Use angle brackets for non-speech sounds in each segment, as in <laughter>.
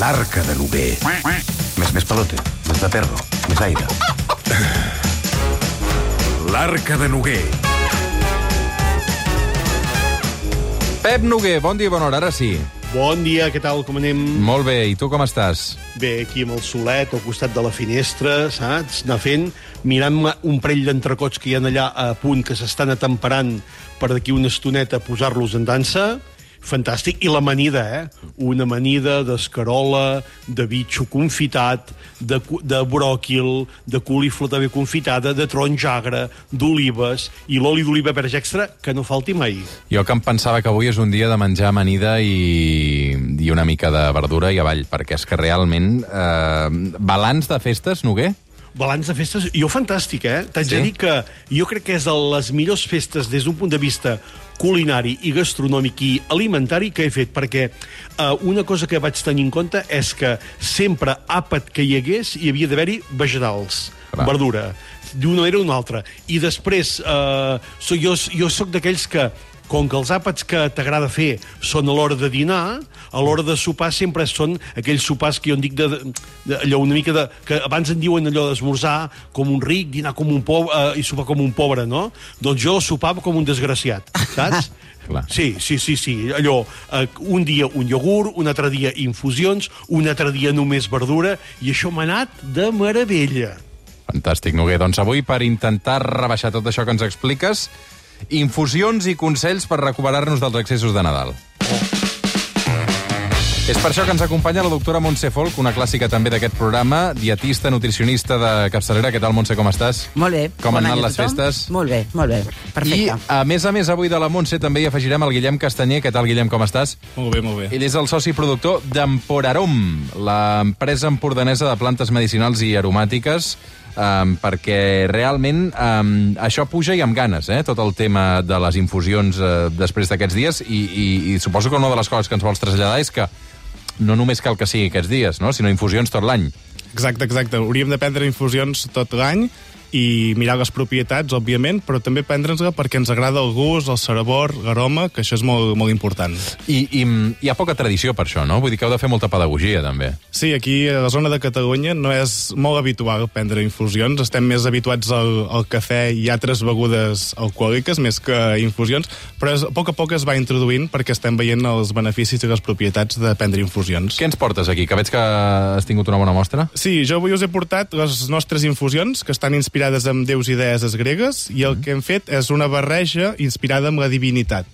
L'arca de Noguer. Més, més pelote, més de perro, més aire. L'arca de Noguer. Pep Noguer, bon dia, bona hora, ara sí. Bon dia, què tal, com anem? Molt bé, i tu com estàs? Bé, aquí amb el solet, al costat de la finestra, saps? Anar fent, mirant un parell d'entrecots que hi ha allà a punt, que s'estan atemperant per d'aquí una estoneta posar-los en dansa. Fantàstic. I l'amanida, eh? Una amanida d'escarola, de bitxo confitat, de, de bròquil, de colifla també confitada, de taronja agre, d'olives, i l'oli d'oliva verge extra, que no falti mai. Jo que em pensava que avui és un dia de menjar amanida i, i una mica de verdura i avall, perquè és que realment... Eh, balanç de festes, Noguer? Balanç de festes, jo fantàstic, eh? T'haig Sí? de dir que jo crec que és de les millors festes des d'un punt de vista culinari i gastronòmic i alimentari que he fet, perquè eh, una cosa que vaig tenir en compte és que sempre, àpat que hi hagués, hi havia d'haver-hi vegetals, Clar. verdura, d'una manera o d'una altra. I després, eh, so, jo, jo sóc d'aquells que com que els àpats que t'agrada fer són a l'hora de dinar, a l'hora de sopar sempre són aquells sopars que jo en dic de, de, allò una mica de... que abans en diuen allò d'esmorzar com un ric, dinar com un pobre eh, i sopar com un pobre, no? Doncs jo sopava com un desgraciat, saps? <laughs> Clar. Sí, sí, sí, sí. Allò, eh, un dia un iogurt, un altre dia infusions, un altre dia només verdura, i això m'ha anat de meravella. Fantàstic, Noguer. Doncs avui, per intentar rebaixar tot això que ens expliques, infusions i consells per recuperar-nos dels excessos de Nadal. És per això que ens acompanya la doctora Montse Folk, una clàssica també d'aquest programa, dietista, nutricionista de capçalera. Què tal, Montse, com estàs? Molt bé. Com Bon han anat les festes? Molt bé, molt bé. Perfecte. I, a més a més, avui de la Montse també hi afegirem el Guillem Castanyer. Què tal, Guillem, com estàs? Molt bé, molt bé. Ell és el soci productor d'Emporarom, l'empresa empordanesa de plantes medicinals i aromàtiques, um, perquè realment um, això puja i amb ganes, eh? tot el tema de les infusions uh, després d'aquests dies, i, i, i suposo que una de les coses que ens vols traslladar és que no només cal que sigui aquests dies, no? sinó infusions tot l'any. Exacte, exacte. Hauríem de prendre infusions tot l'any i mirar les propietats, òbviament, però també prendre'ns-la perquè ens agrada el gust, el sabor, l'aroma, que això és molt, molt important. I, I hi ha poca tradició per això, no? Vull dir que heu de fer molta pedagogia, també. Sí, aquí a la zona de Catalunya no és molt habitual prendre infusions. Estem més habituats al, al cafè i altres begudes alcohòliques més que infusions, però és, a poc a poc es va introduint perquè estem veient els beneficis i les propietats de prendre infusions. Què ens portes aquí? Que veig que has tingut una bona mostra. Sí, jo avui us he portat les nostres infusions, que estan inspirades en déus i deeses gregues, i el que hem fet és una barreja inspirada en la divinitat.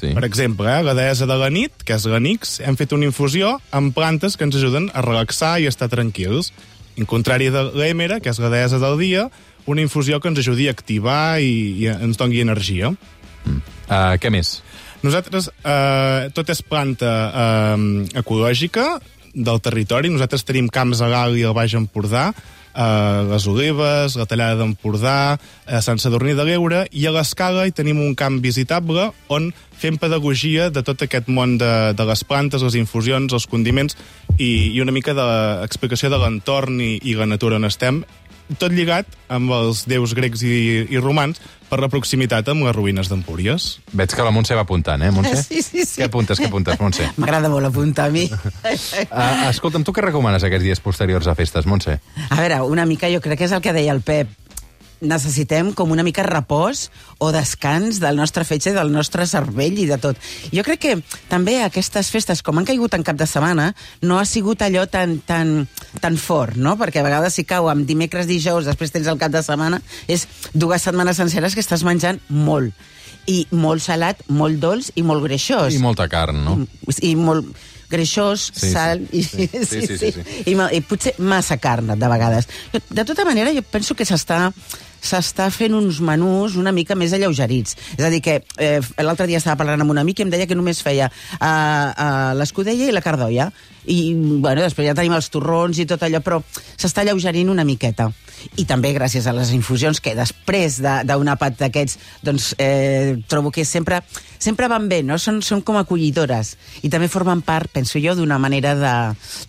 Sí. Per exemple, eh, la deessa de la nit, que és l'Anix, hem fet una infusió amb plantes que ens ajuden a relaxar i estar tranquils. En contrari de l'Èmera, que és la deessa del dia, una infusió que ens ajudi a activar i, i ens doni energia. Uh, què més? Nosaltres, eh, tot és planta eh, ecològica del territori. Nosaltres tenim camps a Gal i al Baix Empordà, eh, les olives, la tallada d'Empordà, eh, Sant Sadurní de l'Eure, i a l'Escala hi tenim un camp visitable on fem pedagogia de tot aquest món de, de les plantes, les infusions, els condiments i, i una mica d'explicació de l'entorn i, i la natura on estem, tot lligat amb els déus grecs i, i romans per la proximitat amb les ruïnes d'Empúries. Veig que la Montse va apuntant, eh, Montse? Sí, sí, sí. Què apuntes, què apuntes, Montse? <laughs> M'agrada molt apuntar a mi. Uh, <laughs> escolta'm, tu què recomanes aquests dies posteriors a festes, Montse? A veure, una mica jo crec que és el que deia el Pep. Necessitem com una mica repòs o descans del nostre fetge, del nostre cervell i de tot. Jo crec que també aquestes festes, com han caigut en cap de setmana, no ha sigut allò tan, tan, tan fort, no? Perquè a vegades si cau amb dimecres, dijous, després tens el cap de setmana, és dues setmanes senceres que estàs menjant molt. I molt salat, molt dolç i molt greixós. I molta carn, no? I molt greixós, Sí, sí. sal... I, Sí, sí, sí, sí, sí. <laughs> I, I potser massa carn, de vegades. De tota manera, jo penso que s'està s'està fent uns menús una mica més alleugerits. És a dir, que eh, l'altre dia estava parlant amb un amic i em deia que només feia uh, uh, l'escudella i la cardoia. I, bueno, després ja tenim els torrons i tot allò, però s'està alleugerint una miqueta. I també gràcies a les infusions, que després de- d'un àpat d'aquests, doncs eh, trobo que sempre, sempre van bé, no? Són, són com acollidores. I també formen part, penso jo, d'una manera de...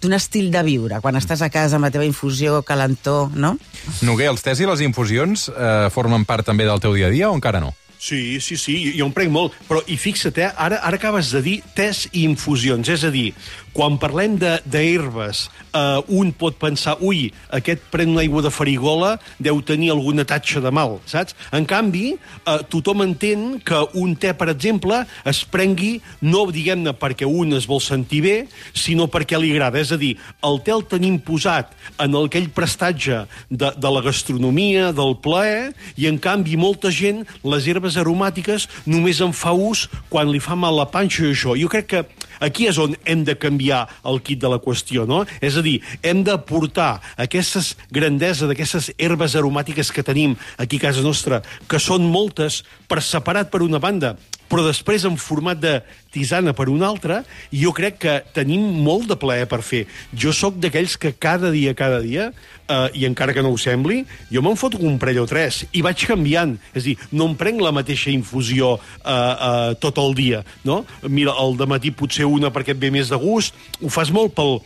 d'un estil de viure. Quan estàs a casa amb la teva infusió, calentó, no? Noguer, els tés i les infusions eh, formen part també del teu dia a dia o encara no? Sí, sí, sí, jo en prenc molt. Però, i fixa't, eh, ara, ara acabes de dir tes i infusions. És a dir, quan parlem d'herbes, eh, un pot pensar, ui, aquest pren una aigua de farigola, deu tenir alguna tatxa de mal, saps? En canvi, eh, tothom entén que un te, per exemple, es prengui no, diguem-ne, perquè un es vol sentir bé, sinó perquè li agrada. És a dir, el te el tenim posat en aquell prestatge de, de la gastronomia, del plaer, i en canvi molta gent, les herbes aromàtiques, només en fa ús quan li fa mal la panxa i això. Jo crec que aquí és on hem de canviar el kit de la qüestió, no? És a dir, hem de portar aquestes grandesa d'aquestes herbes aromàtiques que tenim aquí a casa nostra, que són moltes, per separat per una banda, però després en format de tisana per una altra, i jo crec que tenim molt de plaer per fer. Jo sóc d'aquells que cada dia, cada dia, eh, i encara que no ho sembli, jo me'n foto un parell o tres, i vaig canviant. És a dir, no em prenc la mateixa infusió eh, eh, tot el dia, no? Mira, de matí potser una perquè et ve més de gust, ho fas molt pel,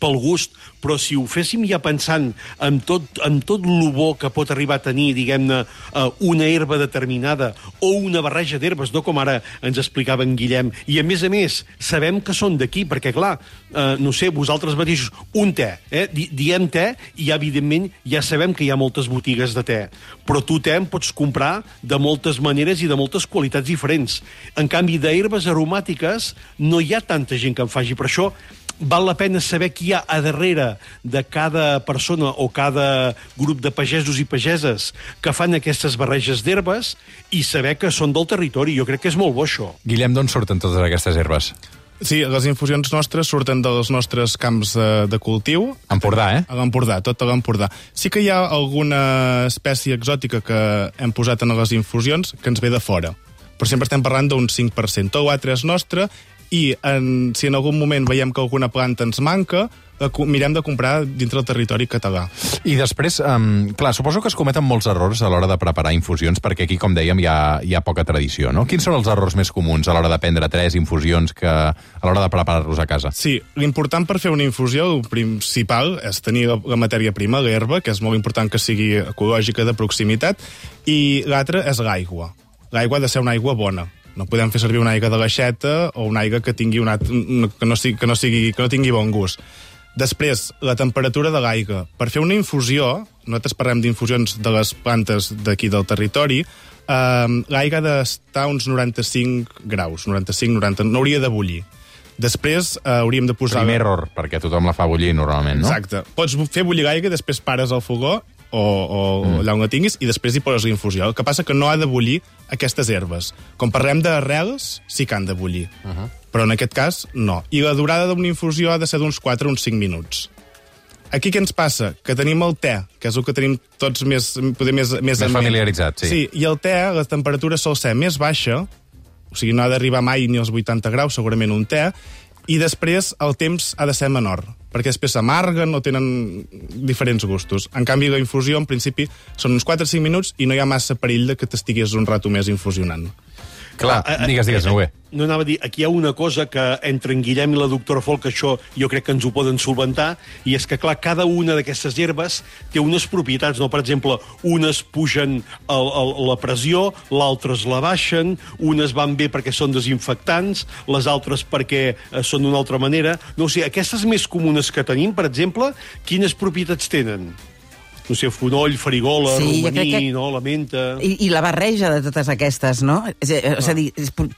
pel gust, però si ho féssim ja pensant en tot, en tot lo bo que pot arribar a tenir, diguem-ne, uh, una herba determinada o una barreja d'herbes, no com ara ens explicava en Guillem, i a més a més sabem que són d'aquí, perquè clar, uh, no sé, vosaltres mateixos, un te, eh? Di diem te i evidentment ja sabem que hi ha moltes botigues de te, però tu te en pots comprar de moltes maneres i de moltes qualitats diferents. En canvi, d'herbes aromàtiques no hi ha tanta gent que en faci, per això val la pena saber qui hi ha a darrere de cada persona o cada grup de pagesos i pageses que fan aquestes barreges d'herbes i saber que són del territori. Jo crec que és molt bo, això. Guillem, d'on surten totes aquestes herbes? Sí, les infusions nostres surten dels nostres camps de, de cultiu. Empordà, eh? A l'Empordà, tot a l'Empordà. Sí que hi ha alguna espècie exòtica que hem posat en les infusions que ens ve de fora però sempre estem parlant d'un 5%. Tot l'altre és nostre i en, si en algun moment veiem que alguna planta ens manca, co- mirem de comprar dintre del territori català. I després, um, clar, suposo que es cometen molts errors a l'hora de preparar infusions, perquè aquí, com dèiem, hi ha, hi ha poca tradició, no? Quins són els errors més comuns a l'hora de prendre tres infusions que a l'hora de preparar-los a casa? Sí, l'important per fer una infusió, el principal, és tenir la, la matèria prima, l'herba, que és molt important que sigui ecològica de proximitat, i l'altre és l'aigua. L'aigua ha de ser una aigua bona. No podem fer servir una aigua de l'aixeta o una aigua que tingui una, que, no sigui, que, no sigui, que no tingui bon gust. Després, la temperatura de l'aigua. Per fer una infusió, nosaltres parlem d'infusions de les plantes d'aquí del territori, eh, l'aigua ha d'estar uns 95 graus, 95-90, no hauria de bullir. Després eh, hauríem de posar... Primer error, perquè tothom la fa bullir normalment, no? Exacte. Pots fer bullir l'aigua i després pares el fogó o, o mm. allà on la tinguis i després hi poses la infusió. El que passa que no ha de bullir aquestes herbes. Com parlem d'arrels, sí que han de bullir. Uh -huh. Però en aquest cas, no. I la durada d'una infusió ha de ser d'uns 4 o uns 5 minuts. Aquí què ens passa? Que tenim el te, que és el que tenim tots més, poder més, més, Més familiaritzat, sí. Sí, i el te, la temperatura sol ser més baixa, o sigui, no ha d'arribar mai ni als 80 graus, segurament un te, i després el temps ha de ser menor, perquè després s'amarguen o tenen diferents gustos. En canvi, la infusió, en principi, són uns 4 o 5 minuts i no hi ha massa perill de que t'estiguis un rato més infusionant. Clar, Eh, eh, digues, digues, eh, no bé. No anava a dir, aquí hi ha una cosa que entre en Guillem i la doctora Folk, això jo crec que ens ho poden solventar, i és que, clar, cada una d'aquestes herbes té unes propietats, no? Per exemple, unes pugen el, el, la pressió, l'altres la baixen, unes van bé perquè són desinfectants, les altres perquè eh, són d'una altra manera. No o sigui, aquestes més comunes que tenim, per exemple, quines propietats tenen? No sé, fonoll, farigola, Sí, romaní, que- no? la menta... I, I la barreja de totes aquestes, no? És, a- és a dir,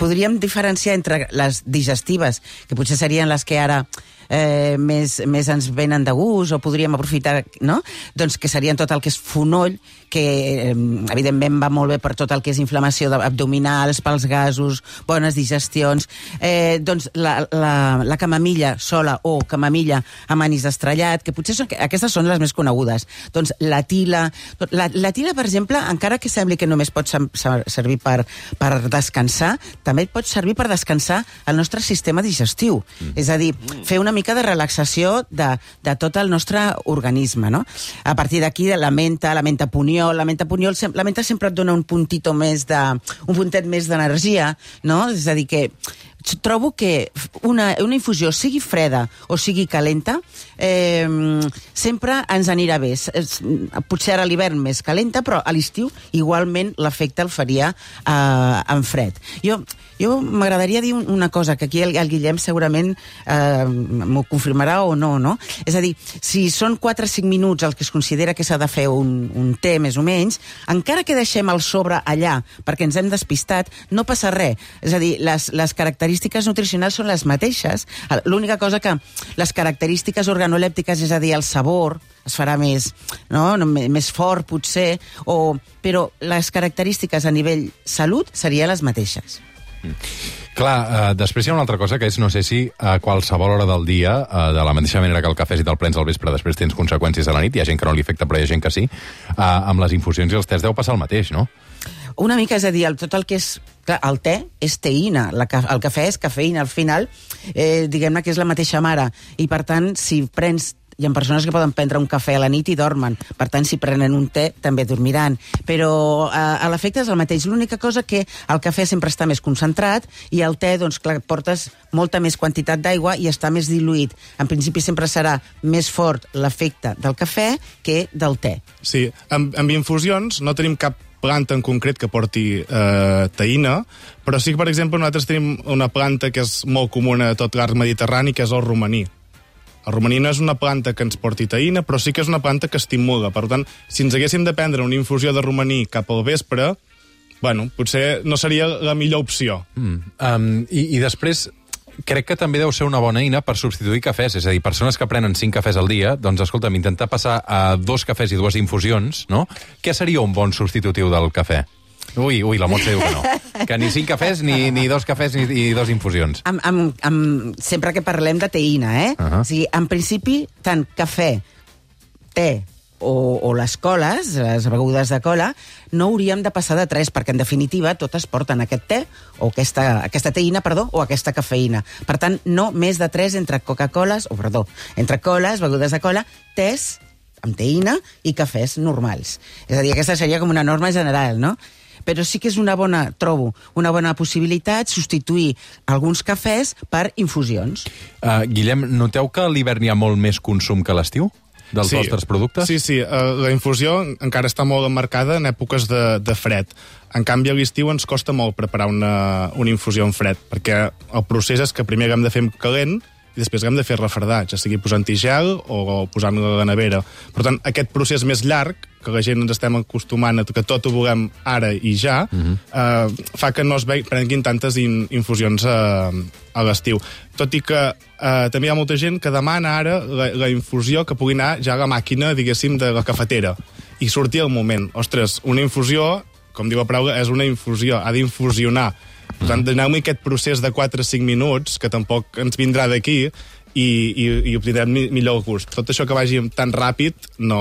podríem diferenciar entre les digestives, que potser serien les que ara eh, més, més ens venen de gust, o podríem aprofitar, no? Doncs que serien tot el que és fonoll, que eh, evidentment va molt bé per tot el que és inflamació abdominals, pels gasos, bones digestions. Eh, doncs la, la, la camamilla sola o camamilla amb anís estrellat, que potser són, aquestes són les més conegudes. Doncs la tila... La, la tila, per exemple, encara que sembli que només pot servir per, per descansar, també pot servir per descansar el nostre sistema digestiu. Mm. És a dir, fer una mica de relaxació de, de tot el nostre organisme, no? A partir d'aquí, de la menta, la menta puniol, la menta puniol, sem- la menta sempre et dona un puntito més de... un puntet més d'energia, no? És a dir, que trobo que una, una infusió, sigui freda o sigui calenta, eh, sempre ens anirà bé. Potser ara l'hivern més calenta, però a l'estiu igualment l'efecte el faria eh, en fred. Jo, jo m'agradaria dir un- una cosa, que aquí el, el Guillem segurament eh, m'ho confirmarà o no, no? És a dir, si són 4 o 5 minuts el que es considera que s'ha de fer un, un té, més o menys, encara que deixem el sobre allà perquè ens hem despistat, no passa res. És a dir, les, les característiques nutricionals són les mateixes. L'única cosa que les característiques organolèptiques, és a dir, el sabor, es farà més, no? Més fort, potser, o... però les característiques a nivell salut serien les mateixes. Clar, eh, després hi ha una altra cosa, que és, no sé si a qualsevol hora del dia, eh, de la mateixa manera que el cafè si te'l prens al vespre, després tens conseqüències a la nit, hi ha gent que no li afecta, però hi ha gent que sí, eh, amb les infusions i els tests deu passar el mateix, no? Una mica, és a dir, el, tot el que és... Clar, el te és teïna, la, el cafè és cafeïna. Al final, eh, diguem-ne que és la mateixa mare. I, per tant, si prens hi ha persones que poden prendre un cafè a la nit i dormen. Per tant, si prenen un te, també dormiran. Però eh, a l'efecte és el mateix. L'única cosa que el cafè sempre està més concentrat i el te, doncs, clar, portes molta més quantitat d'aigua i està més diluït. En principi sempre serà més fort l'efecte del cafè que del te. Sí, amb, amb infusions no tenim cap planta en concret que porti eh, taïna, però sí que, per exemple, nosaltres tenim una planta que és molt comuna a tot l'arc mediterrani, que és el romaní. El romaní no és una planta que ens porti taïna, però sí que és una planta que estimula. Per tant, si ens haguéssim de prendre una infusió de romaní cap al vespre, bueno, potser no seria la millor opció. Mm. Um, i, I després, crec que també deu ser una bona eina per substituir cafès. És a dir, persones que prenen 5 cafès al dia, doncs, escolta'm, intentar passar a dos cafès i dues infusions, no? Què seria un bon substitutiu del cafè? Ui, ui, la Montse diu que no. <laughs> Que ni 5 cafès, ni, ni dos cafès, ni, ni dos infusions. Amb, amb, amb, sempre que parlem de teïna, eh? Uh -huh. O sigui, en principi, tant cafè, te o, o les coles, les begudes de cola, no hauríem de passar de 3, perquè en definitiva totes porten aquest te, o aquesta, aquesta teïna, perdó, o aquesta cafeïna. Per tant, no més de 3 entre Coca-Coles, o perdó, entre coles, begudes de cola, tés amb teïna i cafès normals. És a dir, aquesta seria com una norma general, no? Però sí que és una bona, trobo, una bona possibilitat substituir alguns cafès per infusions. Uh, Guillem, noteu que a l'hivern hi ha molt més consum que a l'estiu? Dels Sí. vostres productes? Sí, sí. Uh, la infusió encara està molt emmarcada en èpoques de, de fred. En canvi, a l'estiu ens costa molt preparar una, una infusió en fred, perquè el procés és que primer hem de fer calent i després hem de fer refredar, ja sigui posant-hi gel o posant-lo a la nevera. Per tant, aquest procés més llarg, que la gent ens estem acostumant a que tot ho volem ara i ja, uh -huh. eh, fa que no es ve- prenguin tantes in, infusions a, a l'estiu. Tot i que eh, també hi ha molta gent que demana ara la, la infusió que pugui anar ja a la màquina, diguéssim, de la cafetera. I sortir al moment. Ostres, una infusió, com diu la paraula, és una infusió, ha d'infusionar. Per tant, doneu-me aquest procés de 4 o 5 minuts, que tampoc ens vindrà d'aquí, i, i, i obtindrem mi- millor gust. Tot això que vagi tan ràpid no,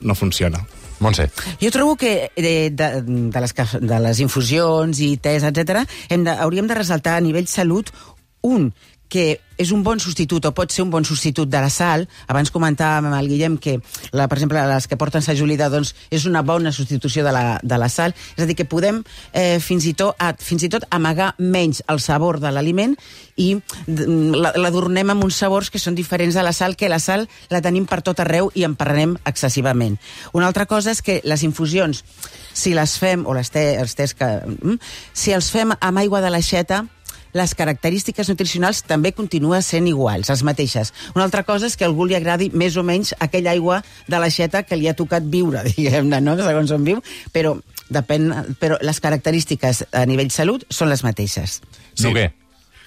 no funciona. Montse. Jo trobo que de, de, de, les, de les infusions i tés, etc, hem de, hauríem de ressaltar a nivell salut un que és un bon substitut o pot ser un bon substitut de la sal. Abans comentàvem amb el Guillem que, la, per exemple, les que porten sa julida doncs, és una bona substitució de la, de la sal. És a dir, que podem eh, fins, i tot, a, fins i tot amagar menys el sabor de l'aliment i mm, la- l'adornem amb uns sabors que són diferents de la sal, que la sal la tenim per tot arreu i en prenem excessivament. Una altra cosa és que les infusions, si les fem, o les te, els que... mm, Si els fem amb aigua de l'aixeta, les característiques nutricionals també continuen sent iguals, les mateixes. Una altra cosa és que algú li agradi més o menys aquella aigua de l'aixeta que li ha tocat viure, <laughs> diguem-ne, no? segons on viu, però, depèn, però les característiques a nivell salut són les mateixes. Sí. Noguer.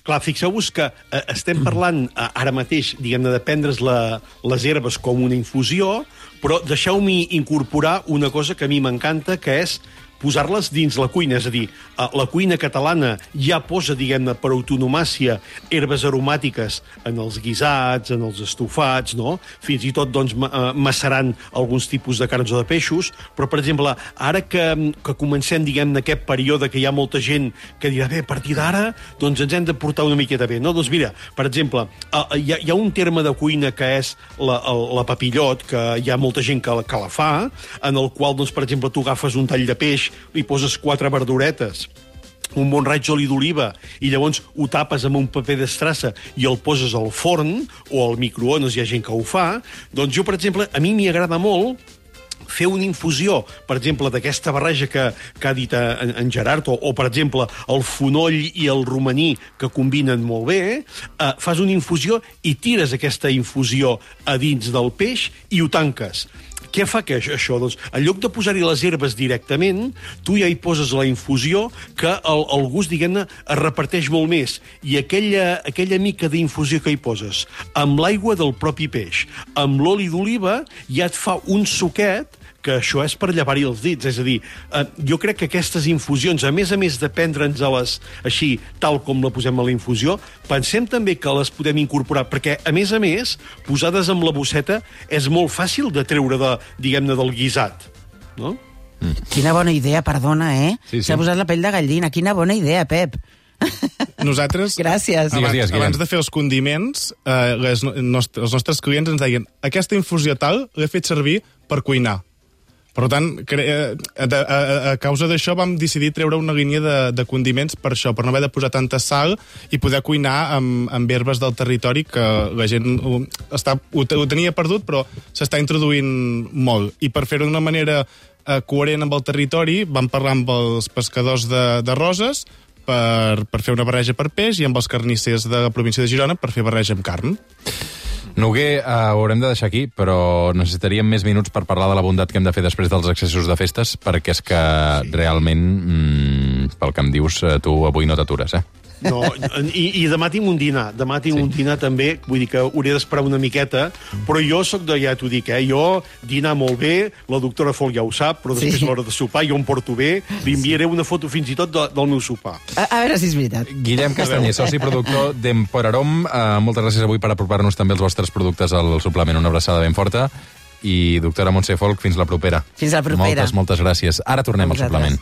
Clar, fixeu-vos que eh, estem parlant eh, ara mateix, diguem-ne, de prendre's la, les herbes com una infusió, però deixeu-m'hi incorporar una cosa que a mi m'encanta, que és posar-les dins la cuina, és a dir, la cuina catalana ja posa, diguem-ne, per autonomàcia, herbes aromàtiques en els guisats, en els estofats, no? Fins i tot, doncs, ma- eh, macerant alguns tipus de carns o de peixos, però, per exemple, ara que, que comencem, diguem-ne, aquest període que hi ha molta gent que dirà, bé, a partir d'ara, doncs ens hem de portar una miqueta bé, no? Doncs mira, per exemple, hi ha, hi ha un terme de cuina que és la, la papillot, que hi ha molta gent que, que la fa, en el qual, doncs, per exemple, tu agafes un tall de peix, li poses quatre verduretes, un bon raig d'oli d'oliva i llavors ho tapes amb un paper d'estrassa i el poses al forn o al microones, hi ha gent que ho fa, doncs jo, per exemple, a mi m'hi agrada molt fer una infusió, per exemple, d'aquesta barreja que, que ha dit eh, en, en Gerard, o, o, per exemple, el fonoll i el romaní, que combinen molt bé, eh, fas una infusió i tires aquesta infusió a dins del peix i ho tanques. Què fa que això? Doncs, en lloc de posar-hi les herbes directament, tu ja hi poses la infusió que el, el gust, diguem-ne, es reparteix molt més. I aquella, aquella mica d'infusió que hi poses, amb l'aigua del propi peix, amb l'oli d'oliva, ja et fa un suquet que això és per llevar-hi els dits. És a dir, eh, jo crec que aquestes infusions, a més a més de prendre'ns-les així, tal com la posem a la infusió, pensem també que les podem incorporar, perquè, a més a més, posades amb la bosseta, és molt fàcil de treure, de, diguem-ne, del guisat. No? Quina bona idea, perdona, eh? Sí, sí. S'ha posat la pell de gallina. Quina bona idea, Pep. Nosaltres, <laughs> Gràcies. Digues, abans, digues, Guillem. abans de fer els condiments, eh, les, nost els nostres clients ens deien aquesta infusió tal l'he fet servir per cuinar. Per tant, eh, a, a, a causa d'això vam decidir treure una línia de, de condiments per això, per no haver de posar tanta sal i poder cuinar amb, amb herbes del territori que la gent ho, està, ho, ho tenia perdut, però s'està introduint molt. I per fer-ho d'una manera eh, coherent amb el territori, vam parlar amb els pescadors de, de roses per, per fer una barreja per peix i amb els carnissers de la província de Girona per fer barreja amb carn. Noguer, eh, ho haurem de deixar aquí, però necessitaríem més minuts per parlar de la bondat que hem de fer després dels accessos de festes, perquè és que realment, mm, pel que em dius, eh, tu avui no t'atures, eh? No, i, I demà tinc un dinar. Demà tinc sí. un dinar també, vull dir que hauré d'esperar una miqueta, però jo sóc de, ja t'ho dic, eh? Jo dinar molt bé, la doctora Fol ja ho sap, però després Sí. l'hora de sopar jo em porto bé, li enviaré una foto fins i tot de, del meu sopar. A, a veure si és veritat. Guillem Castanyer, soci productor d'Emporarom, eh, moltes gràcies avui per apropar-nos també els vostres productes al suplement. Una abraçada ben forta. I doctora Montse Folk, fins la propera. Fins la propera. Moltes, moltes gràcies. Ara tornem al suplement.